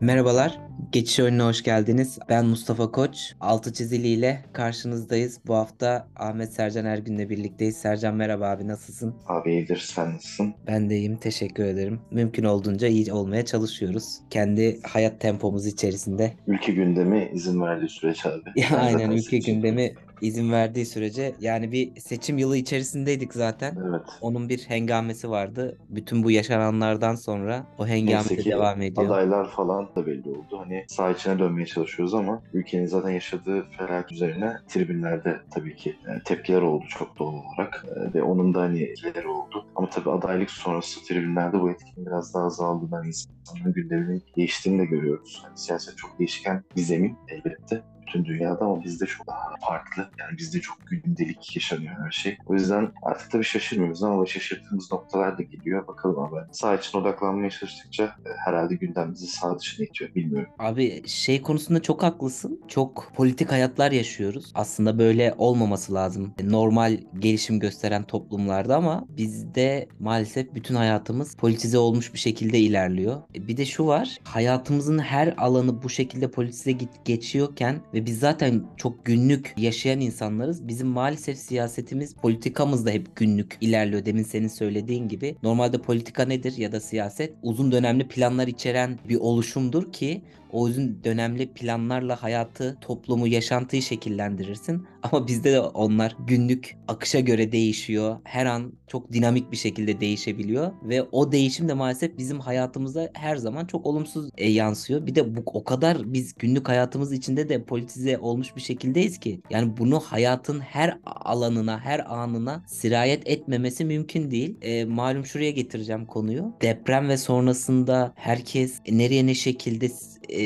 Merhabalar, Geçiş Oyununa hoş geldiniz. Ben Mustafa Koç. Altı çizili ile karşınızdayız. Bu hafta Ahmet Sercan Ergün'le birlikteyiz. Sercan merhaba abi, nasılsın? Abi iyidir, sen nasılsın? Ben de iyiyim, teşekkür ederim. Mümkün olduğunca iyi olmaya çalışıyoruz. Kendi hayat tempomuz içerisinde. Ülke gündemi izin verdiği sürece abi. Ya, aynen ülke seçim- gündemi izin verdiği sürece yani bir seçim yılı içerisindeydik zaten. Evet. Onun bir hengamesi vardı. Bütün bu yaşananlardan sonra o hengame devam ediyor. adaylar falan da belli oldu. Hani sağ içine dönmeye çalışıyoruz ama ülkenin zaten yaşadığı felaket üzerine tribünlerde tabii ki e, tepkiler oldu çok doğal olarak. E, Ve onun da hani etkileri oldu. Ama tabii adaylık sonrası tribünlerde bu etkin biraz daha azaldığından insanların gündeminin değiştiğini de görüyoruz. Hani siyaset çok değişken bir zemin elbette bütün dünyada ama bizde çok daha farklı. Yani bizde çok gündelik yaşanıyor her şey. O yüzden artık tabii şaşırmıyoruz ama şaşırdığımız noktalar da geliyor. Bakalım abi. Sağ için odaklanmaya çalıştıkça e, herhalde gündem bizi sağ dışına itiyor. Bilmiyorum. Abi şey konusunda çok haklısın. Çok politik hayatlar yaşıyoruz. Aslında böyle olmaması lazım. Normal gelişim gösteren toplumlarda ama bizde maalesef bütün hayatımız politize olmuş bir şekilde ilerliyor. E, Bir de şu var. Hayatımızın her alanı bu şekilde politize geçiyorken biz zaten çok günlük yaşayan insanlarız. Bizim maalesef siyasetimiz, politikamız da hep günlük ilerliyor. Demin senin söylediğin gibi. Normalde politika nedir ya da siyaset? Uzun dönemli planlar içeren bir oluşumdur ki o uzun dönemli planlarla hayatı, toplumu, yaşantıyı şekillendirirsin. Ama bizde de onlar günlük akışa göre değişiyor. Her an çok dinamik bir şekilde değişebiliyor ve o değişim de maalesef bizim hayatımıza her zaman çok olumsuz e, yansıyor. Bir de bu o kadar biz günlük hayatımız içinde de politize olmuş bir şekildeyiz ki yani bunu hayatın her alanına, her anına sirayet etmemesi mümkün değil. E, malum şuraya getireceğim konuyu. Deprem ve sonrasında herkes nereye ne şekilde e,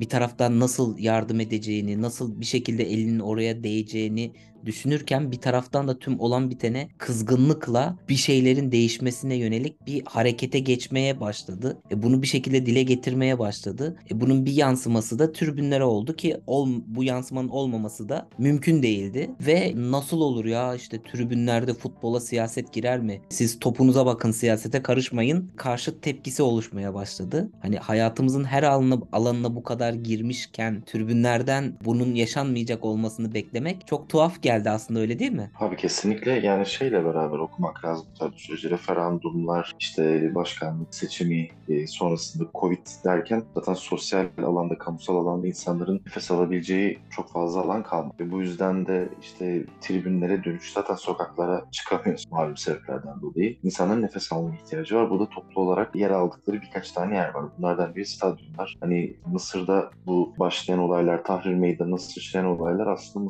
bir taraftan nasıl yardım edeceğini, nasıl bir şekilde elinin oraya değeceğini düşünürken bir taraftan da tüm olan bitene kızgınlıkla bir şeylerin değişmesine yönelik bir harekete geçmeye başladı. E, bunu bir şekilde dile getirmeye başladı. E, bunun bir yansıması da tribünlere oldu ki ol, bu yansımanın olmaması da mümkün değildi. Ve nasıl olur ya işte tribünlerde futbola siyaset girer mi? Siz topunuza bakın siyasete karışmayın. Karşıt tepkisi oluşmaya başladı. Hani hayatımızın her alanına, alanına bu kadar girmişken tribünlerden bunun yaşanmayacak olmasını beklemek çok tuhaf geldi aslında öyle değil mi? Abi kesinlikle yani şeyle beraber okumak lazım tabii süreci. Referandumlar, işte başkanlık seçimi e, sonrasında Covid derken zaten sosyal alanda, kamusal alanda insanların nefes alabileceği çok fazla alan kalmadı. Ve bu yüzden de işte tribünlere dönüş zaten sokaklara çıkamıyoruz malum sebeplerden dolayı. İnsanların nefes alma ihtiyacı var. Burada toplu olarak yer aldıkları birkaç tane yer var. Bunlardan biri stadyumlar. Hani Mısır'da bu başlayan olaylar, Tahrir Meydanı'na sıçrayan olaylar aslında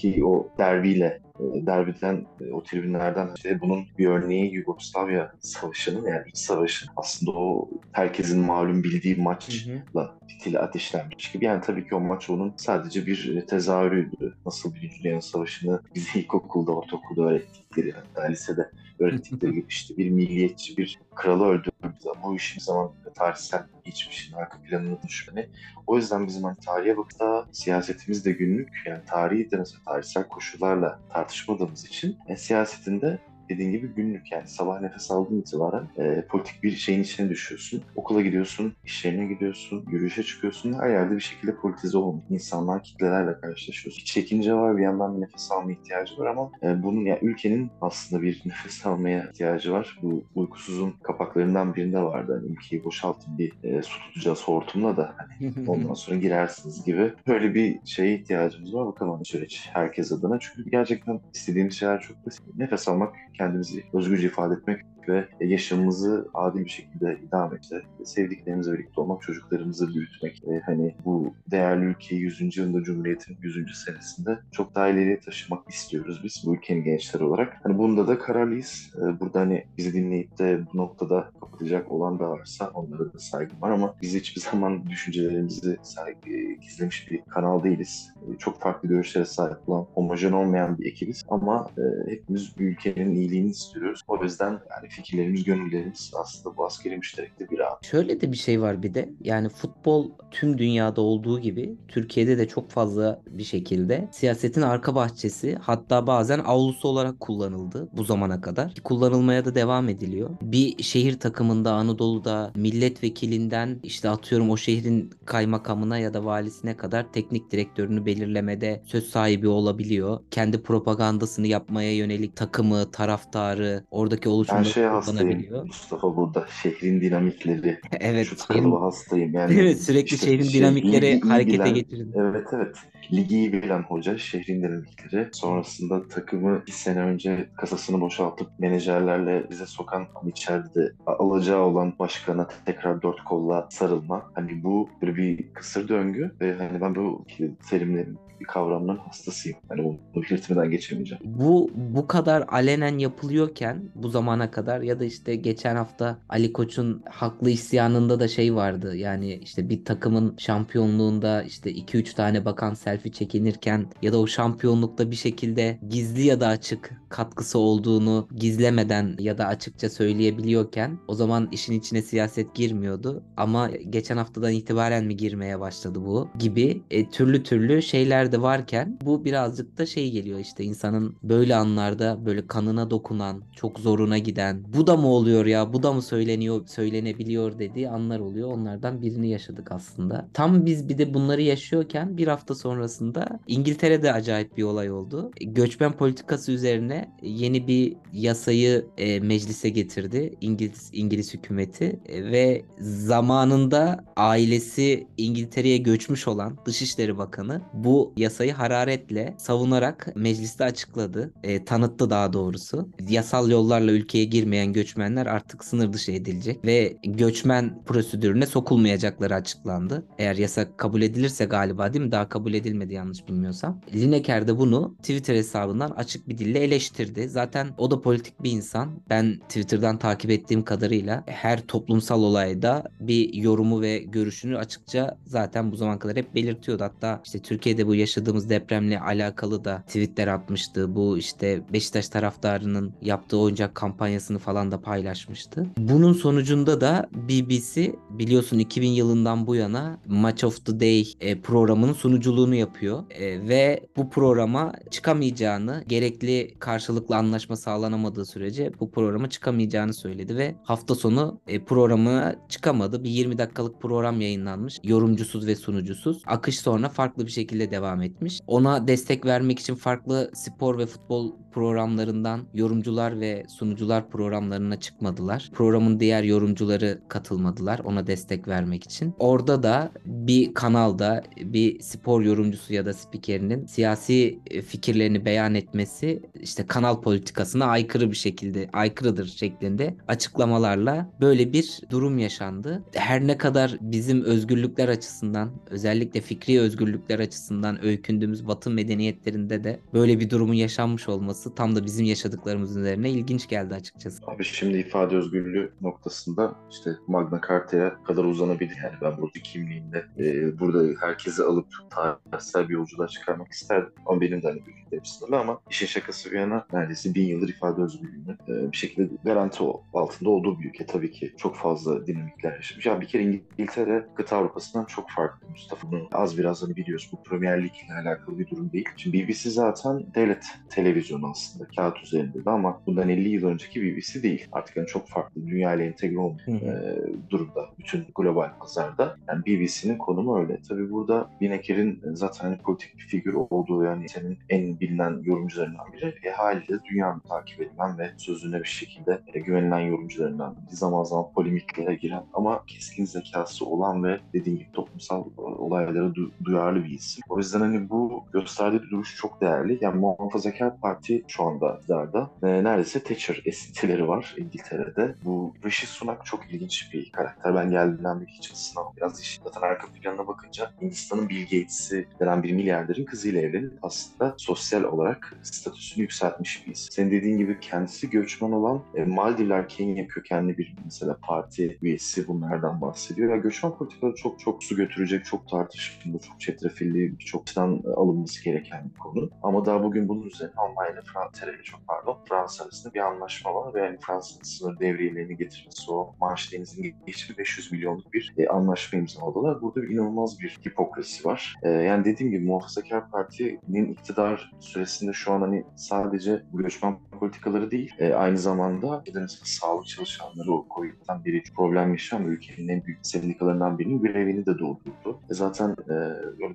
Mısır'daki o derbiyle e, derbiden e, o tribünlerden işte bunun bir örneği Yugoslavya Savaşı'nın yani iç savaşın aslında o herkesin malum bildiği maçla fitili ateşlenmiş gibi. Yani tabii ki o maç onun sadece bir e, tezahürüydü. Nasıl Birinci Dünya Savaşı'nı bize ilkokulda, ortaokulda öğrettikleri hatta lisede öğrettikleri gibi işte bir milliyetçi bir kralı öldürdüğümüz ama o işin zaman tarihsel geçmişin arka planını düşünmeni. O yüzden bizim hani tarihe bakıda siyasetimiz de günlük yani tarihi de mesela tarihsel koşullarla tartışmadığımız için e, siyasetinde dediğin gibi günlük yani sabah nefes aldığın itibaren e, politik bir şeyin içine düşüyorsun. Okula gidiyorsun, iş yerine gidiyorsun, yürüyüşe çıkıyorsun. Her yerde bir şekilde politize olmuş. İnsanlar kitlelerle karşılaşıyorsun. Bir çekince var bir yandan bir nefes alma ihtiyacı var ama e, bunun yani ülkenin aslında bir nefes almaya ihtiyacı var. Bu uykusuzun kapaklarından birinde vardı. Hani ülkeyi boşaltın bir e, su tutacağız hortumla da hani ondan sonra girersiniz gibi. Böyle bir şeye ihtiyacımız var. Bakalım süreç herkes adına. Çünkü gerçekten istediğimiz şeyler çok basit. Nefes almak, kendimizi özgürce ifade etmek ve yaşamımızı adil bir şekilde idame etmek, sevdiklerimizle birlikte olmak, çocuklarımızı büyütmek, e, hani bu değerli ülkeyi 100. yılında Cumhuriyet'in 100. senesinde çok daha ileriye taşımak istiyoruz biz bu ülkenin gençleri olarak. Hani bunda da kararlıyız. E, burada hani bizi dinleyip de bu noktada kapatacak olan da varsa onlara da saygım var ama biz hiçbir zaman düşüncelerimizi saygı, gizlemiş bir kanal değiliz. E, çok farklı görüşlere sahip olan, homojen olmayan bir ekibiz ama e, hepimiz ülkenin iyiliği iyiliğini istiyoruz. O yüzden yani fikirlerimiz, gönüllerimiz aslında bu askeri müşterekte bir an. Şöyle de bir şey var bir de. Yani futbol tüm dünyada olduğu gibi Türkiye'de de çok fazla bir şekilde siyasetin arka bahçesi hatta bazen avlusu olarak kullanıldı bu zamana kadar. Kullanılmaya da devam ediliyor. Bir şehir takımında Anadolu'da milletvekilinden işte atıyorum o şehrin kaymakamına ya da valisine kadar teknik direktörünü belirlemede söz sahibi olabiliyor. Kendi propagandasını yapmaya yönelik takımı, taraftarı, oradaki Ben şeye hastayım. Mustafa burada şehrin dinamikleri. Evet, Şu şehrin- hastayım yani. Evet sürekli işte şehrin şey, dinamikleri ligi iyi harekete bilen- getirdi. Evet evet. Ligi iyi bilen hoca, şehrin dinamikleri. Sonrasında takımı bir sene önce kasasını boşaltıp menajerlerle bize sokan içeride de alacağı olan başkana tekrar dört kolla sarılma. Hani bu böyle bir kısır döngü ve hani ben bu terimlerin bir kavramların hastasıyım. Hani bunu belirtmeden geçemeyeceğim. Bu bu kadar alenen yapılıyorken bu zamana kadar ya da işte geçen hafta Ali Koç'un haklı isyanında da şey vardı. Yani işte bir takımın şampiyonluğunda işte 2-3 tane bakan selfie çekinirken ya da o şampiyonlukta bir şekilde gizli ya da açık katkısı olduğunu gizlemeden ya da açıkça söyleyebiliyorken o zaman işin içine siyaset girmiyordu. Ama geçen haftadan itibaren mi girmeye başladı bu gibi e, türlü türlü şeyler de varken bu birazcık da şey geliyor işte insanın böyle anlarda böyle kanına dokunan, çok zoruna giden, bu da mı oluyor ya, bu da mı söyleniyor, söylenebiliyor dediği anlar oluyor. Onlardan birini yaşadık aslında. Tam biz bir de bunları yaşıyorken bir hafta sonrasında İngiltere'de acayip bir olay oldu. Göçmen politikası üzerine yeni bir yasayı e, meclise getirdi İngiliz İngiliz hükümeti E, ve zamanında ailesi İngiltere'ye göçmüş olan Dışişleri Bakanı bu yasayı hararetle savunarak mecliste açıkladı. E, tanıttı daha doğrusu. Yasal yollarla ülkeye girmeyen göçmenler artık sınır dışı edilecek ve göçmen prosedürüne sokulmayacakları açıklandı. Eğer yasa kabul edilirse galiba değil mi? Daha kabul edilmedi yanlış bilmiyorsam. Lineker de bunu Twitter hesabından açık bir dille eleştirdi. Zaten o da politik bir insan. Ben Twitter'dan takip ettiğim kadarıyla her toplumsal olayda bir yorumu ve görüşünü açıkça zaten bu zaman kadar hep belirtiyordu. Hatta işte Türkiye'de bu yaşadığımız depremle alakalı da tweetler atmıştı. Bu işte Beşiktaş taraftarının yaptığı oyuncak kampanyasını falan da paylaşmıştı. Bunun sonucunda da BBC biliyorsun 2000 yılından bu yana Match of the Day e, programının sunuculuğunu yapıyor. E, ve bu programa çıkamayacağını, gerekli karşılıklı anlaşma sağlanamadığı sürece bu programa çıkamayacağını söyledi ve hafta sonu e, programa çıkamadı. Bir 20 dakikalık program yayınlanmış. Yorumcusuz ve sunucusuz. Akış sonra farklı bir şekilde devam etmiş. Ona destek vermek için farklı spor ve futbol programlarından yorumcular ve sunucular programlarına çıkmadılar. Programın diğer yorumcuları katılmadılar ona destek vermek için. Orada da bir kanalda bir spor yorumcusu ya da spikerinin siyasi e, fikirlerini beyan etmesi işte kanal politikasına aykırı bir şekilde aykırıdır şeklinde açıklamalarla böyle bir durum yaşandı. Her ne kadar bizim özgürlükler açısından özellikle fikri özgürlükler açısından öykündüğümüz batı medeniyetlerinde de böyle bir durumun yaşanmış olması tam da bizim yaşadıklarımız üzerine ilginç geldi açıkçası. Abi şimdi ifade özgürlüğü noktasında işte Magna Carta'ya kadar uzanabilir. Yani ben burada kimliğimle e, burada herkesi alıp tarihsel bir yolculuğa çıkarmak isterdim. Ama benim de hani bilgilerim sınırlı ama işin şakası bir yana neredeyse bin yıldır ifade özgürlüğünü e, bir şekilde garanti altında olduğu bir ülke. Tabii ki çok fazla dinamikler yaşamış. Ya bir kere İngiltere kıta Avrupa'sından çok farklı Mustafa. Bunu az biraz hani biliyoruz. Bu Premier Lig ile alakalı bir durum değil. Şimdi BBC zaten devlet televizyonu aslında kağıt üzerinde de ama bundan 50 yıl önceki BBC değil. Artık yani çok farklı. Dünya ile entegre olmuş e, durumda. Bütün global pazarda. Yani BBC'nin konumu öyle. Tabii burada Lineker'in zaten hani politik bir figür olduğu yani senin en bilinen yorumcularından biri. E, haliyle dünyanın takip edilen ve sözüne bir şekilde e, güvenilen yorumcularından biri. Zaman zaman polemiklere giren ama keskin zekası olan ve dediğim gibi toplumsal e, olaylara du- duyarlı bir isim. O yüzden hani bu gösterdiği duruş çok değerli. Yani Muhafazakar Parti şu anda iktidarda. E, neredeyse Thatcher esintileri var İngiltere'de. Bu Rishi Sunak çok ilginç bir karakter. Ben geldiğinden beri hiç ısınamam. Biraz iş. Zaten arka planına bakınca Hindistan'ın Bill Gates'i denen bir milyarderin kızıyla evlenip aslında sosyal olarak statüsünü yükseltmiş bir isim. Senin dediğin gibi kendisi göçmen olan e, Maldivler Kenya kökenli bir mesela parti üyesi bunlardan bahsediyor. Ya göçmen politikaları çok çok su götürecek, çok tartışmalı, çok çetrefilli, birçok açıdan alınması gereken bir konu. Ama daha bugün bunun üzerine Almanya ile Fransa çok pardon Fransa arasında bir anlaşma var ve yani Fransa'nın sınır devriyelerini getirmesi o Manş Denizi'nin geçtiği 500 milyonluk bir e, anlaşma imzaladılar. Burada bir inanılmaz bir hipokrasi var. E, yani dediğim gibi Muhafazakar Parti'nin iktidar süresinde şu an hani sadece göçmen politikaları değil e, aynı zamanda sağlık çalışanları o COVID'den beri problem yaşayan ülkenin en büyük sendikalarından birinin grevini de doldurdu. E, zaten e,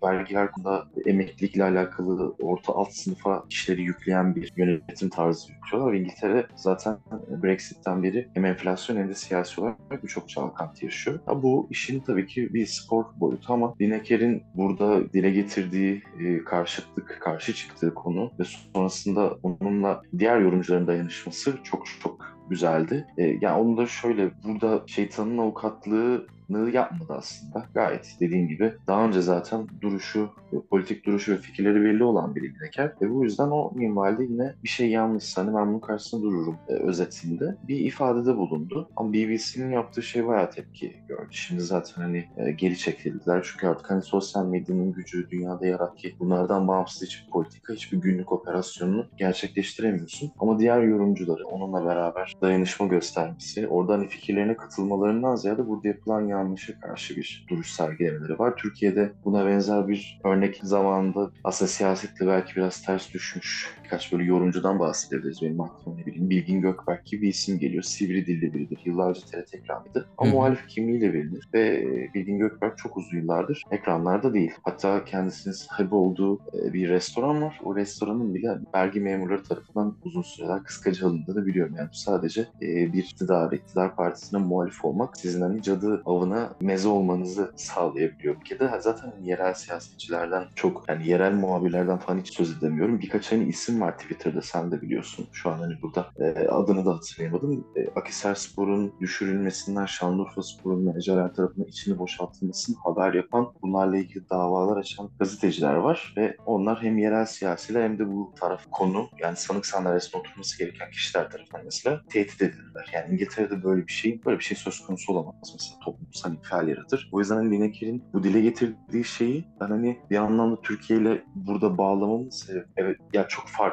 vergiler konusunda emeklilikle alakalı orta alt sınıfa işleri yükleyen bir yönetim tarzı yürütüyorlar İngiltere zaten Brexit'ten beri hem enflasyon hem de siyasi olarak birçok çalkantı yaşıyor. Ya bu işin tabii ki bir spor boyutu ama Lineker'in burada dile getirdiği e, karşıtlık, karşı çıktığı konu ve sonrasında onunla diğer yorumcuların dayanışması çok çok güzeldi. E, yani onu da şöyle burada şeytanın avukatlığı yapmadı aslında. Gayet dediğim gibi daha önce zaten duruşu, politik duruşu ve fikirleri belli olan biri Lineker. Ve bu yüzden o minvalde yine bir şey yanlışsa hani ben bunun karşısında dururum e, özetinde bir ifadede bulundu. Ama BBC'nin yaptığı şey bayağı tepki gördü. Şimdi zaten hani e, geri çekildiler. Çünkü artık hani sosyal medyanın gücü dünyada yarat bunlardan bağımsız hiçbir politika, hiçbir günlük operasyonunu gerçekleştiremiyorsun. Ama diğer yorumcuları onunla beraber dayanışma göstermesi, orada hani fikirlerine katılmalarından ziyade burada yapılan yanlışa karşı bir duruş sergilemeleri var. Türkiye'de buna benzer bir örnek zamanında aslında siyasetle belki biraz ters düşmüş birkaç böyle yorumcudan bahsedebiliriz. Benim aklıma ne bileyim Bilgin Gökberk gibi bir isim geliyor. Sivri dilli biridir. Yıllarca TRT ekranıydı. Ama Hı. muhalif kimliğiyle bilinir. Ve e, Bilgin Gökberk çok uzun yıllardır ekranlarda değil. Hatta kendisinin sahibi olduğu e, bir restoran var. O restoranın bile vergi memurları tarafından uzun süreler kıskacı alındığını biliyorum. Yani sadece e, bir iktidar, iktidar partisine muhalif olmak sizin hani cadı avına meze olmanızı sağlayabiliyor. Bir de zaten yerel siyasetçilerden çok yani yerel muhabirlerden falan hiç söz edemiyorum. Birkaç hani isim var Twitter'da sen de biliyorsun. Şu an hani burada e, adını da hatırlayamadım. E, Akisar Spor'un düşürülmesinden Şanlıurfa Spor'un menajerler tarafından içini boşaltılmasını haber yapan bunlarla ilgili davalar açan gazeteciler var ve onlar hem yerel siyasiler hem de bu taraf konu yani sanık sandalyesine oturması gereken kişiler tarafından mesela tehdit edildiler. Yani İngiltere'de böyle bir şey böyle bir şey söz konusu olamaz mesela toplumsal infial yaratır. O yüzden hani Lineker'in bu dile getirdiği şeyi ben hani bir anlamda Türkiye ile burada bağlamamın sebebi evet ya çok farklı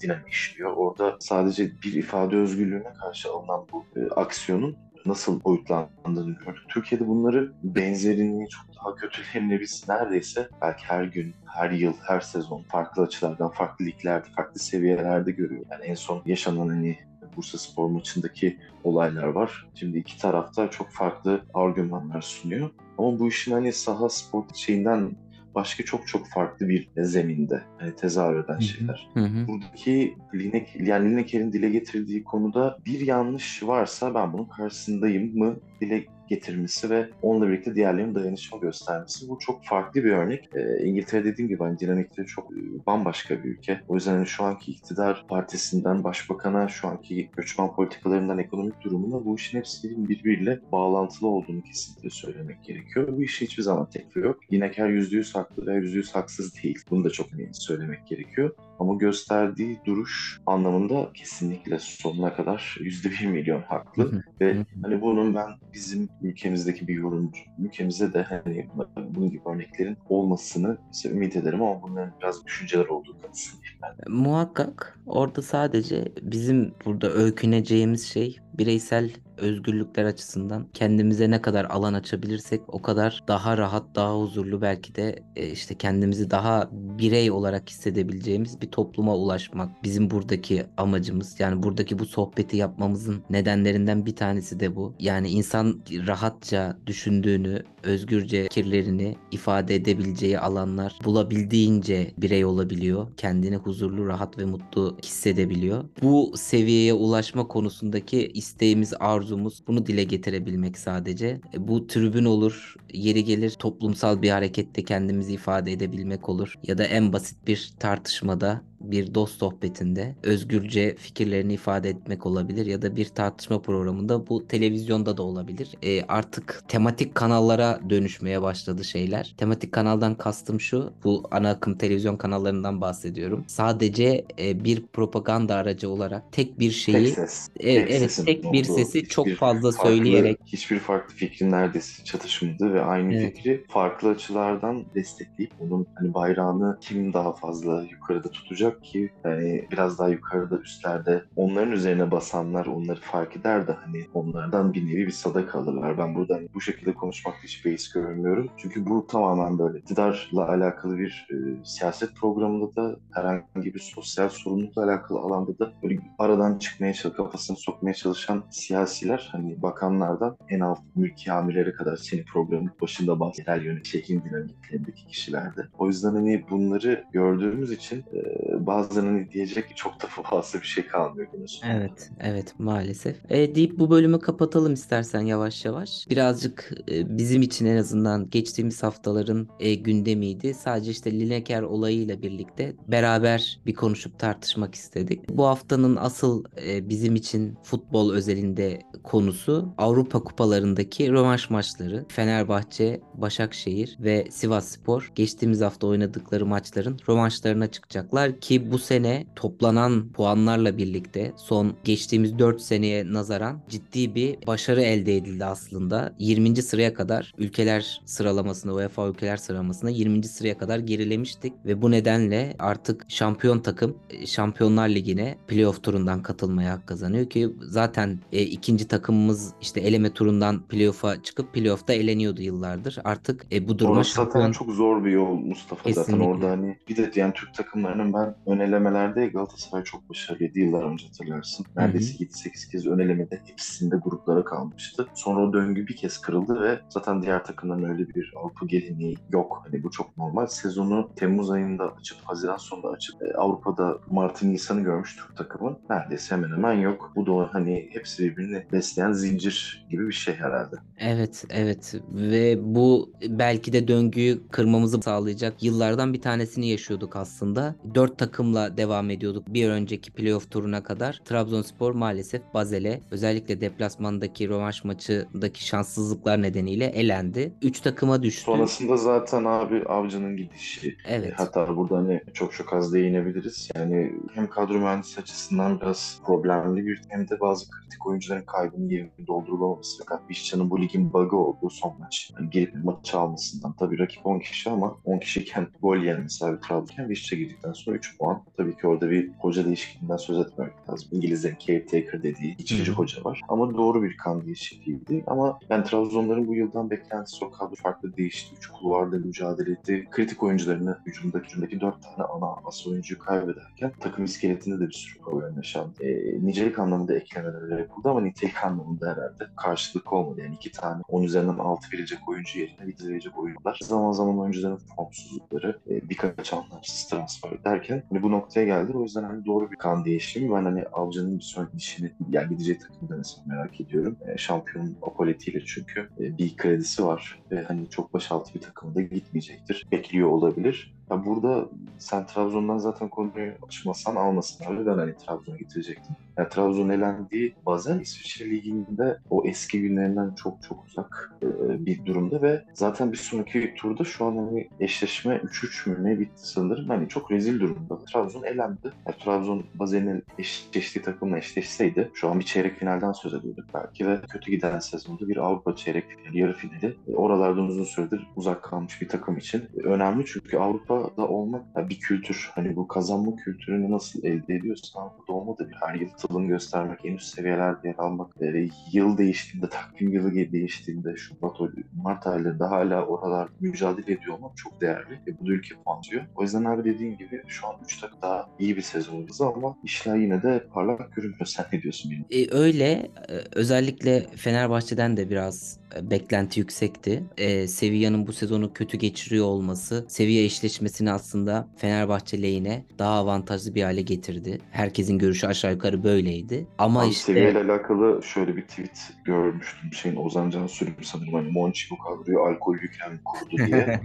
dinamik işliyor. Orada sadece bir ifade özgürlüğüne karşı alınan bu e, aksiyonun nasıl boyutlandığını gördük. Türkiye'de bunları benzerini çok daha kötülerini biz neredeyse belki her gün, her yıl, her sezon farklı açılardan, farklı liglerde, farklı seviyelerde görüyor. Yani en son yaşanan hani Bursa Spor maçındaki olaylar var. Şimdi iki tarafta çok farklı argümanlar sunuyor. Ama bu işin hani saha spor şeyinden başka çok çok farklı bir zeminde hani tezahür eden şeyler. Hı hı. Buradaki Linek, yani Lineker'in dile getirdiği konuda bir yanlış varsa ben bunun karşısındayım mı dile getirmesi ve onunla birlikte diğerlerinin dayanışma göstermesi. Bu çok farklı bir örnek. E, İngiltere dediğim gibi hani dinamikleri çok e, bambaşka bir ülke. O yüzden hani şu anki iktidar partisinden başbakana, şu anki göçmen politikalarından ekonomik durumuna bu işin hepsinin birbiriyle bağlantılı olduğunu kesinlikle söylemek gerekiyor. Bu işi hiçbir zaman tekli yok. Lineker %100 haklı ve %100 haksız değil. Bunu da çok söylemek gerekiyor. Ama gösterdiği duruş anlamında kesinlikle sonuna kadar yüzde bir milyon haklı. Ve hani bunun ben bizim ülkemizdeki bir yorumcu, ülkemizde de hani bunun gibi örneklerin olmasını ümit ederim ama bunların biraz düşünceler olduğu kanısındayım. Muhakkak orada sadece bizim burada öyküneceğimiz şey bireysel özgürlükler açısından kendimize ne kadar alan açabilirsek o kadar daha rahat, daha huzurlu belki de e, işte kendimizi daha birey olarak hissedebileceğimiz bir topluma ulaşmak bizim buradaki amacımız. Yani buradaki bu sohbeti yapmamızın nedenlerinden bir tanesi de bu. Yani insan rahatça düşündüğünü, özgürce fikirlerini ifade edebileceği alanlar bulabildiğince birey olabiliyor. Kendini huzurlu, rahat ve mutlu hissedebiliyor. Bu seviyeye ulaşma konusundaki isteğimiz, arzumuz bunu dile getirebilmek sadece. E, bu tribün olur, yeri gelir toplumsal bir harekette kendimizi ifade edebilmek olur ya da en basit bir tartışmada bir dost sohbetinde özgürce fikirlerini ifade etmek olabilir ya da bir tartışma programında bu televizyonda da olabilir. E, artık tematik kanallara dönüşmeye başladı şeyler. Tematik kanaldan kastım şu. Bu ana akım televizyon kanallarından bahsediyorum. Sadece e, bir propaganda aracı olarak tek bir şeyi tek ses, e, tek evet tek bir sesi çok Hiçbir fazla farklı- söyleyerek hiçbir farklı fikrin neredeyse çatışmadı ve aynı Evet. fikri farklı açılardan destekleyip onun hani bayrağını kim daha fazla yukarıda tutacak ki yani biraz daha yukarıda üstlerde onların üzerine basanlar onları fark eder de hani onlardan bir nevi bir sadaka alırlar. Ben burada hani bu şekilde konuşmakta hiç beis görmüyorum. Çünkü bu tamamen böyle iktidarla alakalı bir e, siyaset programında da herhangi bir sosyal sorumlulukla alakalı alanda da böyle aradan çıkmaya çalışan, kafasını sokmaya çalışan siyasiler hani bakanlardan en alt mülki amirlere kadar senin programın başında bahseden yerel yönetim dinamiklerindeki kişilerde. O yüzden hani bunları gördüğümüz için e, bazen hani diyecek çok da fazla bir şey kalmıyor günün. Evet, evet maalesef. E, deyip bu bölümü kapatalım istersen yavaş yavaş. Birazcık e, bizim için en azından geçtiğimiz haftaların e, gündemiydi. Sadece işte Lineker olayıyla birlikte beraber bir konuşup tartışmak istedik. Bu haftanın asıl e, bizim için futbol özelinde konusu Avrupa kupalarındaki rövanş maçları. Fenerbahçe, Başakşehir ve Sivasspor geçtiğimiz hafta oynadıkları maçların rövanşlarına çıkacaklar ki bu sene toplanan puanlarla birlikte son geçtiğimiz 4 seneye nazaran ciddi bir başarı elde edildi aslında. 20. sıraya kadar ülkeler sıralamasında UEFA ülkeler sıralamasında 20. sıraya kadar gerilemiştik ve bu nedenle artık şampiyon takım e, Şampiyonlar Ligi'ne playoff turundan katılmaya hak kazanıyor ki zaten e, ikinci takımımız işte eleme turundan playoff'a çıkıp playoff'ta eleniyordu yıllardır. Artık e, bu duruma Orası zaten şampiyon çok zor bir yol Mustafa zaten Kesinlikle. orada hani bir de yani Türk takımlarının ben ön elemelerde Galatasaray çok başarılıydı yıllar önce hatırlarsın. Neredeyse 7-8 kez ön elemede hepsinde gruplara kalmıştı. Sonra o döngü bir kez kırıldı ve zaten diğer takımların öyle bir Avrupa geleneği yok. Hani bu çok normal. Sezonu Temmuz ayında açıp Haziran sonunda açıp e, Avrupa'da Mart'ın Nisan'ı görmüş Türk takımı. Neredeyse hemen hemen yok. Bu da hani hepsi birbirini besleyen zincir gibi bir şey herhalde. Evet, evet ve bu belki de döngüyü kırmamızı sağlayacak yıllardan bir tanesini yaşıyorduk aslında. Dört takımla devam ediyorduk bir önceki playoff turuna kadar. Trabzonspor maalesef Bazel'e özellikle deplasmandaki rövanş maçındaki şanssızlıklar nedeniyle elendi. Üç takıma düştü. Sonrasında zaten abi Avcı'nın gidişi. Evet. Hatta burada hani çok çok az değinebiliriz. Yani hem kadro mühendisi açısından biraz problemli bir hem de bazı kritik oyuncuların kaybının yerini doldurulamaması. Fakat Vişça'nın bu ligin bug'ı olduğu son maç. Yani girip maçı almasından. Tabii rakip 10 kişi ama 10 kişiyken gol yiyen mesela bir Trabzon'ken Vişça girdikten sonra 3 puan. Tabii ki orada bir hoca değişikliğinden söz etmemek lazım. İngilizlerin caretaker dediği geçici Hı hı. hoca var. Ama doğru bir kan değişikliğiydi. Ama yani Trabzonların bu yıldan beklentisi kadro farklı değişti. Üç kulvarda mücadele etti. Kritik oyuncularını hücumdaki, hücumdaki dört tane ana as oyuncuyu kaybederken takım iskeletinde de bir sürü problem yaşandı. E, nicelik anlamında eklemeler yapıldı ama nitelik anlamında herhalde karşılık olmadı. Yani iki tane 10 üzerinden 6 verecek oyuncu yerine bir verecek oyuncular. Zaman zaman oyuncuların formsuzlukları, e, birkaç anlamsız transfer derken hani bu noktaya geldi. O yüzden hani doğru bir kan değişimi. Ben hani Avcı'nın bir sonraki işini yani gideceği takımda mesela merak ediyorum. E, şampiyon apolitiyle çünkü e, bir kredisi var ve hani çok başaltı bir takımda gitmeyecektir. Bekliyor olabilir. Ya burada sen Trabzon'dan zaten konuyu açmasan almasınlar. Ben hani Trabzon'a getirecektim. Ya Trabzon elendiği bazen İsviçre Ligi'nde o eski günlerinden çok çok uzak e, bir durumda ve zaten bir sonraki turda şu an hani eşleşme 3-3 mü ne bitti sanırım. Hani çok rezil durumda. Trabzon elendi. Ya Trabzon Bazen'in eşleştiği takımla eşleşseydi şu an bir çeyrek finalden söz ediyorduk belki ve kötü giden sezonda bir Avrupa çeyrek finali, yarı finali e, oralardan uzun süredir uzak kalmış bir takım için e, önemli çünkü Avrupa'da olmak ya bir kültür. Hani bu kazanma kültürünü nasıl elde ediyorsan Avrupa'da olma da bir her yıl tadını göstermek, en üst seviyelerde yer almak, e, yıl değiştiğinde, takvim yılı değiştiğinde, Şubat, Mart aylarında hala oralarda mücadele ediyor olmak çok değerli. E, bu da ülke puanlıyor. O yüzden abi dediğim gibi şu an 3 tak daha iyi bir sezonumuz ama işler yine de parlak görünmüyor. Sen ne diyorsun benim? E, öyle özellikle Fenerbahçe'den de biraz beklenti yüksekti. E, Sevilla'nın bu sezonu kötü geçiriyor olması Sevilla eşleşmesini aslında Fenerbahçe lehine daha avantajlı bir hale getirdi. Herkesin görüşü aşağı yukarı böyleydi. Ama Abi işte seviyeyle alakalı şöyle bir tweet görmüştüm. Şeyin Ozan Can Sürüm sanırım hani Monchi bu kadroyu alkollüyken kurdu diye.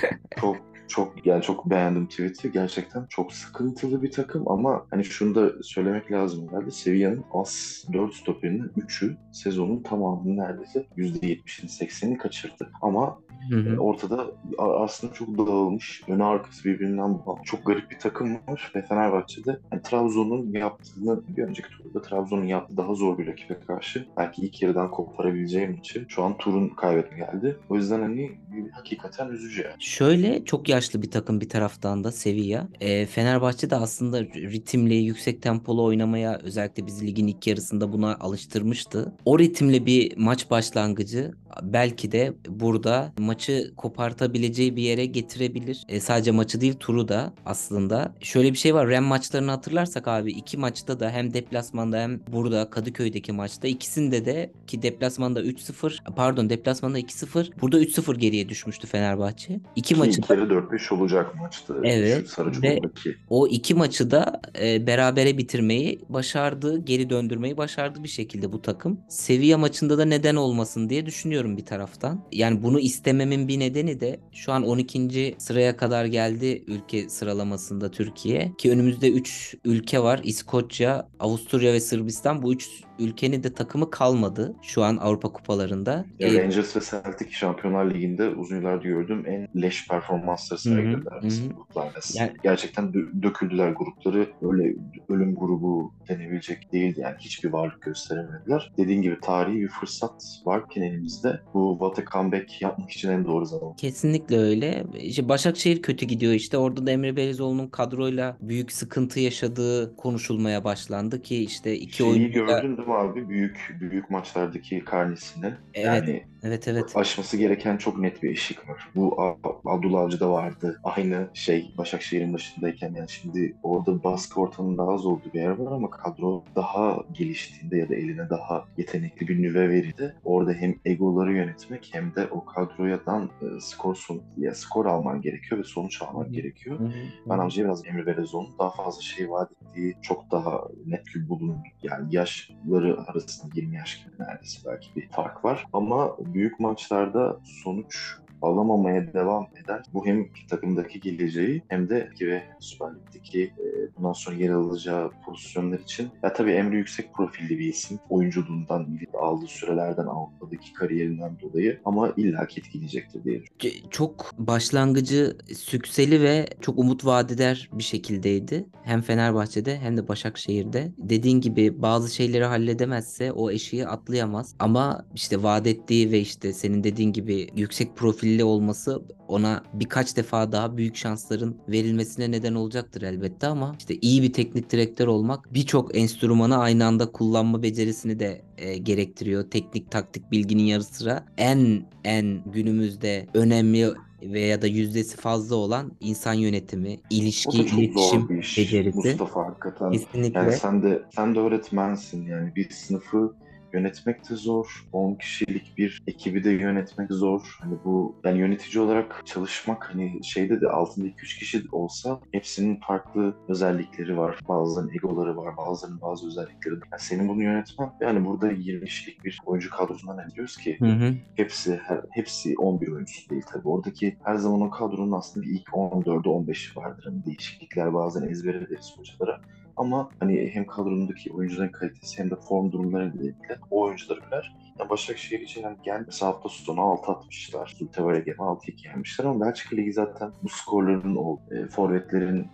çok çok yani çok beğendim tweet'i. Gerçekten çok sıkıntılı bir takım ama hani şunu da söylemek lazım herhalde. Sevilla'nın az 4 stoperinin 3'ü sezonun tamamını neredeyse %70'ini 80'ini kaçırdı. Ama Hı hı. e, ortada aslında çok dağılmış, önü arkası birbirinden bağlı. Çok garip bir takım var ve Fenerbahçe'de yani Trabzon'un yaptığını bir önceki turda Trabzon'un yaptığı daha zor bir rakibe karşı belki ilk yarıdan koparabileceği maçı şu an turun kaybetme geldi. O yüzden hani hakikaten üzücü yani. Şöyle çok yaşlı bir takım bir taraftan da Sevilla. E, Fenerbahçe de aslında ritimli, yüksek tempolu oynamaya özellikle bizi ligin ilk yarısında buna alıştırmıştı. O ritimle bir maç başlangıcı belki de burada maçı kopartabileceği bir yere getirebilir. E, sadece maçı değil turu da aslında. Şöyle bir şey var. Ren maçlarını hatırlarsak abi iki maçta da hem deplasmanda hem burada Kadıköy'deki maçta ikisinde de ki deplasmanda 3-0 pardon deplasmanda 2-0 burada 3-0 geriye düşmüştü Fenerbahçe. İki Ki maçı da yarı 4-5 olacak maçtı. Evet, Şu Sarıcıklı'daki. o iki maçı da e, berabere bitirmeyi başardı, geri döndürmeyi başardı bir şekilde bu takım. Sevilla maçında da neden olmasın diye düşünüyorum bir taraftan. Yani bunu istememin bir nedeni de şu an 12. sıraya kadar geldi ülke sıralamasında Türkiye. Ki önümüzde 3 ülke var. İskoçya, Avusturya ve Sırbistan. Bu 3 ülkenin de takımı kalmadı şu an Avrupa kupalarında. Rangers ve Celtic Şampiyonlar Ligi'nde uzun yıllardır gördüğüm en leş performansları sergilediler gruplarda. Yani- Gerçekten dö- döküldüler grupları. Öyle ölüm grubu denebilecek değildi yani. Hiçbir varlık gösteremediler. Dediğin gibi tarihi bir fırsat varken elimizde bu what a comeback yapmak için en doğru zaman. Kesinlikle öyle. İşte Başakşehir kötü gidiyor işte. Orada da Emre Belezoğlu'nun kadroyla büyük sıkıntı yaşadığı konuşulmaya başlandı ki işte iki Şeyi oyuncuyla gördün değil abi? Büyük büyük maçlardaki karnesini. Evet. Yani evet evet aşması gereken çok net bir eşik var. Bu Abdullah Avcı'da vardı. Aynı şey Başakşehir'in başındayken yani şimdi orada baskı ortamının daha az olduğu bir yer var ama kadro daha geliştiğinde ya da eline daha yetenekli bir nüve verildi. Orada hem egoları yönetmek hem de o kadroyadan e, skor son, ya skor alman gerekiyor ve sonuç alman gerekiyor. Ben hı. Avcı'ya biraz Emre Belezoğlu'nun daha fazla şey vaat ettiği çok daha net bir bulun. Yani yaşları arasında 20 yaş gibi neredeyse belki bir fark var. Ama büyük maçlarda sonuç alamamaya devam eder. Bu hem takımdaki geleceği hem de ki ve Süper Lig'deki e, bundan sonra yer alacağı pozisyonlar için. Ya tabii Emre yüksek profilli bir isim. Oyunculuğundan, aldığı sürelerden, Avrupa'daki kariyerinden dolayı ama illaki etkileyecektir diye Çok başlangıcı sükseli ve çok umut vaat bir şekildeydi. Hem Fenerbahçe'de hem de Başakşehir'de. Dediğin gibi bazı şeyleri halledemezse o eşiği atlayamaz. Ama işte vaat ettiği ve işte senin dediğin gibi yüksek profilli olması ona birkaç defa daha büyük şansların verilmesine neden olacaktır elbette ama işte iyi bir teknik direktör olmak birçok enstrümanı aynı anda kullanma becerisini de e, gerektiriyor. Teknik taktik bilginin yarı sıra en en günümüzde önemli veya da yüzdesi fazla olan insan yönetimi, ilişki, iletişim becerisi. Mustafa hakikaten. Kesinlikle. Yani sen de sen de öğretmensin yani bir sınıfı yönetmek de zor. 10 kişilik bir ekibi de yönetmek zor. Hani bu yani yönetici olarak çalışmak hani şeyde de altında 2-3 kişi olsa hepsinin farklı özellikleri var. Bazılarının egoları var, bazılarının bazı özellikleri. Yani senin bunu yönetmen yani burada 20 kişilik bir oyuncu kadrosundan ne diyoruz ki? Hı hı. Hepsi her, hepsi 11 oyuncusu değil tabii. Oradaki her zaman o kadronun aslında bir ilk 14'ü 15'i vardır. Hani değişiklikler bazen ezbere ederiz hocalara. Ama hani hem kadronundaki oyuncuların kalitesi hem de form durumları nedeniyle o oyuncuları bilir. Yani Başakşehir için hani gel mesela hafta sonu 6 atmışlar. Zultevar'a gelen 6-2 yenmişler ama Belçika Ligi zaten bu skorların o e, forvetlerin,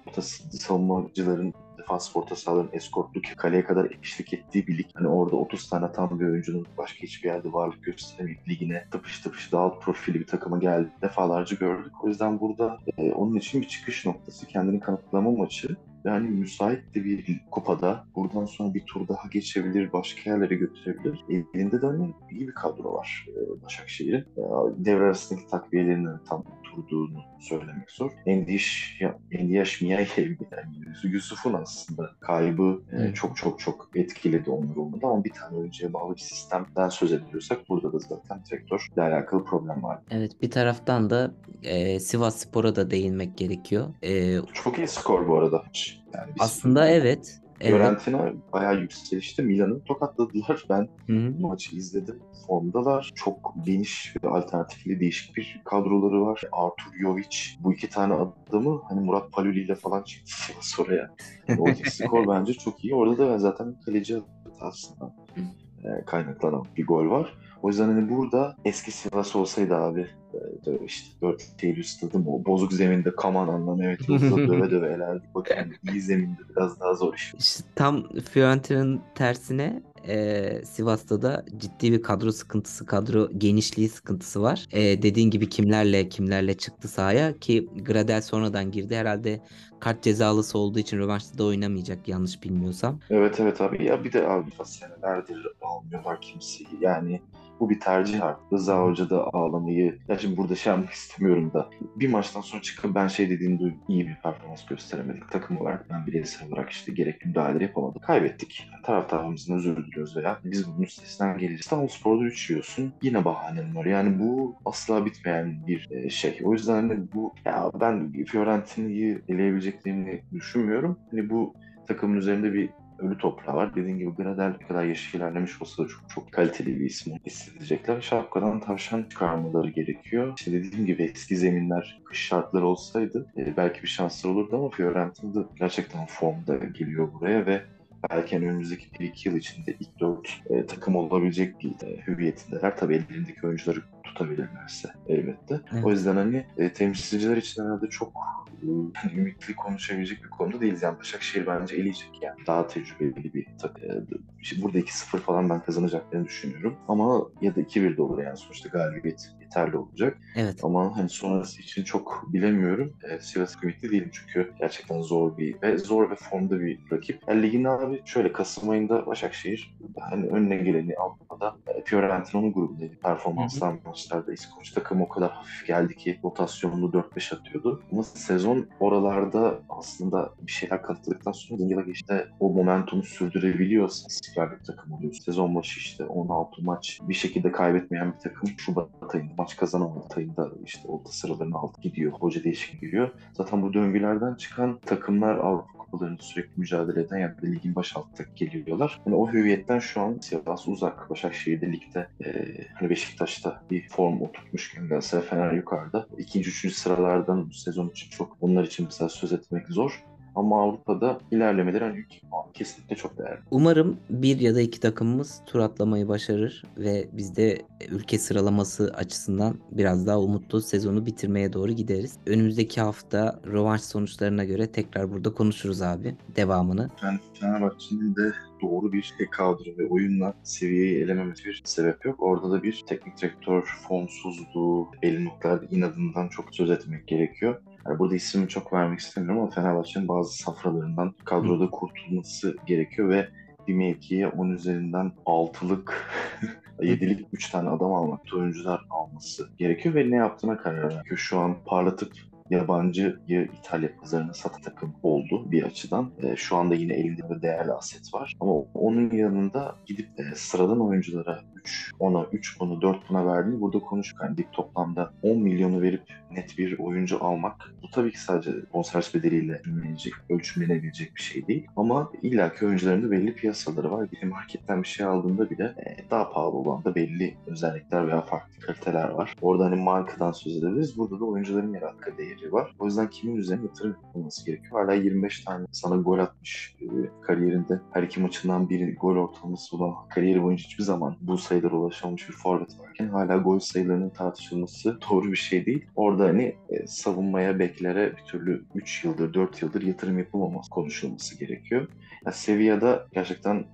savunmacıların defans orta sahaların eskortluk kaleye kadar eşlik ettiği bir lig. Hani orada 30 tane tam bir oyuncunun başka hiçbir yerde varlık gösteremeyip ligine tıpış tıpış daha alt profili bir takıma geldi. Defalarca gördük. O yüzden burada e, onun için bir çıkış noktası. Kendini kanıtlama maçı. Yani müsait de bir kupada buradan sonra bir tur daha geçebilir, başka yerlere götürebilir. Elinde de hani iyi bir kadro var e, Başakşehir'in. E, devre arasındaki takviyelerinin tam oturduğunu söylemek zor. Endiş, ile ilgili yani Yusuf'un aslında kaybı e, çok çok çok etkiledi onları olmadı ama bir tane oyuncuya bağlı bir sistemden söz ediyorsak burada da zaten direktörle alakalı problem var. Evet bir taraftan da e, Sivas Spor'a da değinmek gerekiyor. E, Çok iyi skor bu arada. Yani aslında sıfır. evet Evet. Fiorentina bayağı yükselişte. Milan'ı tokatladılar. Ben Hı-hı. maçı izledim. Formdalar. Çok geniş ve alternatifli değişik bir kadroları var. Artur Jovic bu iki tane adamı hani Murat Paluli ile falan çıktı oraya. Oradaki skor bence çok iyi. Orada da ben zaten kaleci hatasından e, kaynaklanan bir gol var. O yüzden hani burada eski Sivas olsaydı abi işte 4 Eylül stadım o bozuk zeminde Kamanan'la Mehmet Yıldız'la döve döve elerdik. Bakın yani iyi zeminde biraz daha zor iş. İşte tam Fiorentina'nın tersine e, Sivas'ta da ciddi bir kadro sıkıntısı, kadro genişliği sıkıntısı var. E, dediğin gibi kimlerle kimlerle çıktı sahaya ki Gradel sonradan girdi. Herhalde kart cezalısı olduğu için rövanşta da oynamayacak yanlış bilmiyorsam. Evet evet abi ya bir de abi senelerdir almıyorlar kimseyi. Yani bu bir tercih artık. Rıza Hoca da ağlamayı, ya şimdi burada şey yapmak istemiyorum da bir maçtan sonra çıkıp ben şey dediğim duydum. iyi bir performans gösteremedik. Takım olarak ben bireysel olarak işte gerekli müdahaleleri yapamadık. Kaybettik. Taraftarımızdan özür diliyoruz veya biz bunun üstesinden geleceğiz. İstanbulspor'da 3 yiyorsun. Yine bahanen var. Yani bu asla bitmeyen bir e, şey. O yüzden hani bu ya ben Fiorentina'yı eleyebileceklerini düşünmüyorum. Hani bu takımın üzerinde bir ölü toprağı var. Dediğim gibi Gradel ne kadar yaşı ilerlemiş olsa da çok çok kaliteli bir isim hissedecekler. Şapkadan tavşan çıkarmaları gerekiyor. İşte dediğim gibi eski zeminler, kış şartları olsaydı e, belki bir şanslar olurdu ama Fiorentina da gerçekten formda geliyor buraya ve belki hani önümüzdeki 1-2 yıl içinde ilk 4 e, takım olabilecek bir e, hüviyetindeler. Tabii ellerindeki oyuncuları tutabilirlerse elbette. Evet. O yüzden hani e, temsilciler için herhalde çok ümitli konuşabilecek bir konuda değiliz. Yani Başakşehir bence eleyecek yani. Daha tecrübeli bir takım. Burada 2-0 falan ben kazanacaklarını düşünüyorum. Ama ya da 2-1 de olur yani sonuçta galibiyet yeterli olacak. Evet. Ama hani sonrası için çok bilemiyorum. E, Sivas ümitli değilim çünkü gerçekten zor bir ve zor ve formda bir rakip. Yani ligin abi şöyle Kasım ayında Başakşehir hani önüne geleni Avrupa'da e, Fiorentina'nın grubundaydı. Performanslar maçlarda İskoç takım o kadar hafif geldi ki rotasyonlu 4-5 atıyordu. Ama sezon oralarda aslında bir şeyler katladıktan sonra yıla geçti o momentumu sürdürebiliyorsa istikrarlı bir takım oluyor. Sezon başı işte 16 maç bir şekilde kaybetmeyen bir takım Şubat ayında maç kazanamadı ayında işte orta sıralarını aldı gidiyor. Hoca değişik giriyor. Zaten bu döngülerden çıkan takımlar Avrupa kupalarında sürekli mücadele eden ya da ligin baş altına geliyorlar. Yani o hüviyetten şu an Sivas uzak. Başakşehir'de ligde e, hani Beşiktaş'ta bir form oturtmuşken Galatasaray Fener yukarıda. İkinci, üçüncü sıralardan sezon için çok onlar için mesela söz etmek zor. Ama Avrupa'da ilerlemeleri hani ülke puanı kesinlikle çok değerli. Umarım bir ya da iki takımımız tur atlamayı başarır ve biz de ülke sıralaması açısından biraz daha umutlu sezonu bitirmeye doğru gideriz. Önümüzdeki hafta rövanş sonuçlarına göre tekrar burada konuşuruz abi devamını. Yani Fenerbahçe'nin de doğru bir kadro ve oyunla seviyeyi elememesi bir sebep yok. Orada da bir teknik direktör formsuzluğu, elin inadından çok söz etmek gerekiyor. Yani burada ismini çok vermek istemiyorum ama Fenerbahçe'nin bazı safralarından kadroda kurtulması gerekiyor ve bir mevkiye 10 üzerinden 6'lık 7'lik 3 tane adam almak, oyuncular alması gerekiyor ve ne yaptığına karar veriyor. Şu an parlatıp yabancıyı İtalya pazarına satan takım oldu bir açıdan. E, şu anda yine elinde bir değerli aset var. Ama onun yanında gidip e, sıradan oyunculara 3 ona 3 bunu 4 buna verdiğini burada konuştuk. Yani lig toplamda 10 milyonu verip net bir oyuncu almak bu tabii ki sadece bonservis bedeliyle ölçümlenecek, ölçümlenebilecek bir şey değil. Ama illaki oyuncuların da belli piyasaları var. Bir marketten bir şey aldığında bile e, daha pahalı olan da belli özellikler veya farklı kaliteler var. Orada hani markadan söz edebiliriz. Burada da oyuncuların yarattığı değeri var. O yüzden kimin üzerine yatırım yapılması gerekiyor. Hala 25 tane sana gol atmış e, kariyerinde. Her iki maçından biri gol ortalaması olan kariyeri boyunca hiçbir zaman bu sayılara ulaşamamış bir forvet varken hala gol sayılarının tartışılması doğru bir şey değil. Orada hani e, savunmaya, beklere bir türlü 3 yıldır, 4 yıldır yatırım yapılmaması konuşulması gerekiyor. Yani Sevilla'da gerçekten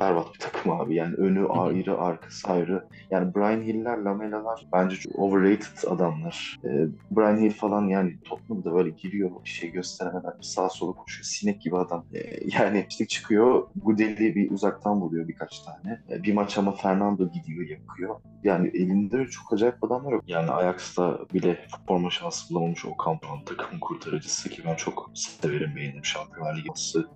berbat bir takım abi. Yani önü ayrı, arkası ayrı. Yani Brian Hill'ler, Lamela'lar bence çok overrated adamlar. E, Brian Hill falan yani Tottenham'da böyle giriyor bir şey gösteremeden bir sağa sola koşuyor. Sinek gibi adam. E, yani işte çıkıyor Gudeli bir uzaktan vuruyor birkaç tane. E, bir maç ama Fernando gidiyor yakıyor. Yani elinde çok acayip adamlar yok. Yani Ajax'ta bile forma şansı bulamamış o Kampan takım kurtarıcısı ki ben çok severim beğenirim. Şampiyonlar Ligi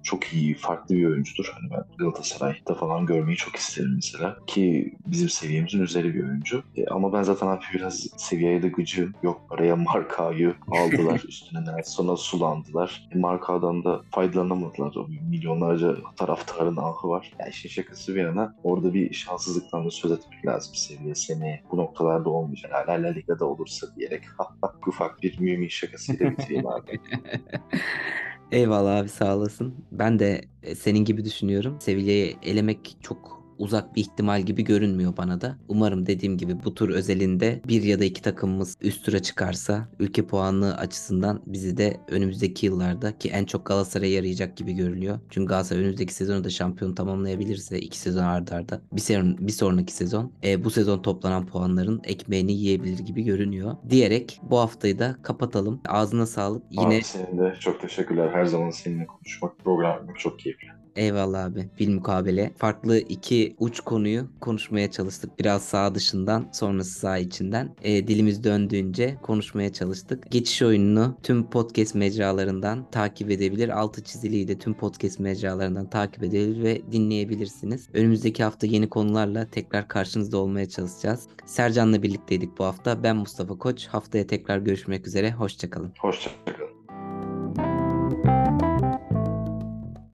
çok iyi, farklı bir oyuncudur. Hani ben Galatasaray Galatasaray'da falan görmeyi çok isterim mesela. Ki bizim seviyemizin üzeri bir oyuncu. E, ama ben zaten abi biraz seviyeye de gıcığım. Yok araya Marka'yı aldılar. üstüne Nelson'a sulandılar. E, Marka'dan da faydalanamadılar. O milyonlarca taraftarın ahı var. Yani işin şakası bir yana orada bir şanssızlıktan da söz etmek lazım seviye. Seni bu noktalarda olmayacak. Hala La Liga'da olursa diyerek ufak bir mümin şakasıyla bitireyim abi. Eyvallah abi sağ olasın. Ben de e, senin gibi düşünüyorum. Sevilla'yı elemek çok uzak bir ihtimal gibi görünmüyor bana da. Umarım dediğim gibi bu tur özelinde bir ya da iki takımımız üst tura çıkarsa ülke puanı açısından bizi de önümüzdeki yıllarda ki en çok Galatasaray'a yarayacak gibi görünüyor. Çünkü Galatasaray önümüzdeki sezonu da şampiyon tamamlayabilirse iki sezon ardarda arda bir, sezon, bir sonraki sezon e, bu sezon toplanan puanların ekmeğini yiyebilir gibi görünüyor. Diyerek bu haftayı da kapatalım. Ağzına sağlık. Yine Abi senin de çok teşekkürler. Her zaman seninle konuşmak, program çok keyifli. Eyvallah abi. Bilmukabele. Farklı iki uç konuyu konuşmaya çalıştık. Biraz sağ dışından sonrası sağ içinden. E, dilimiz döndüğünce konuşmaya çalıştık. Geçiş oyununu tüm podcast mecralarından takip edebilir. Altı çiziliyi de tüm podcast mecralarından takip edebilir ve dinleyebilirsiniz. Önümüzdeki hafta yeni konularla tekrar karşınızda olmaya çalışacağız. Sercan'la birlikteydik bu hafta. Ben Mustafa Koç. Haftaya tekrar görüşmek üzere. Hoşçakalın. Hoşçakalın.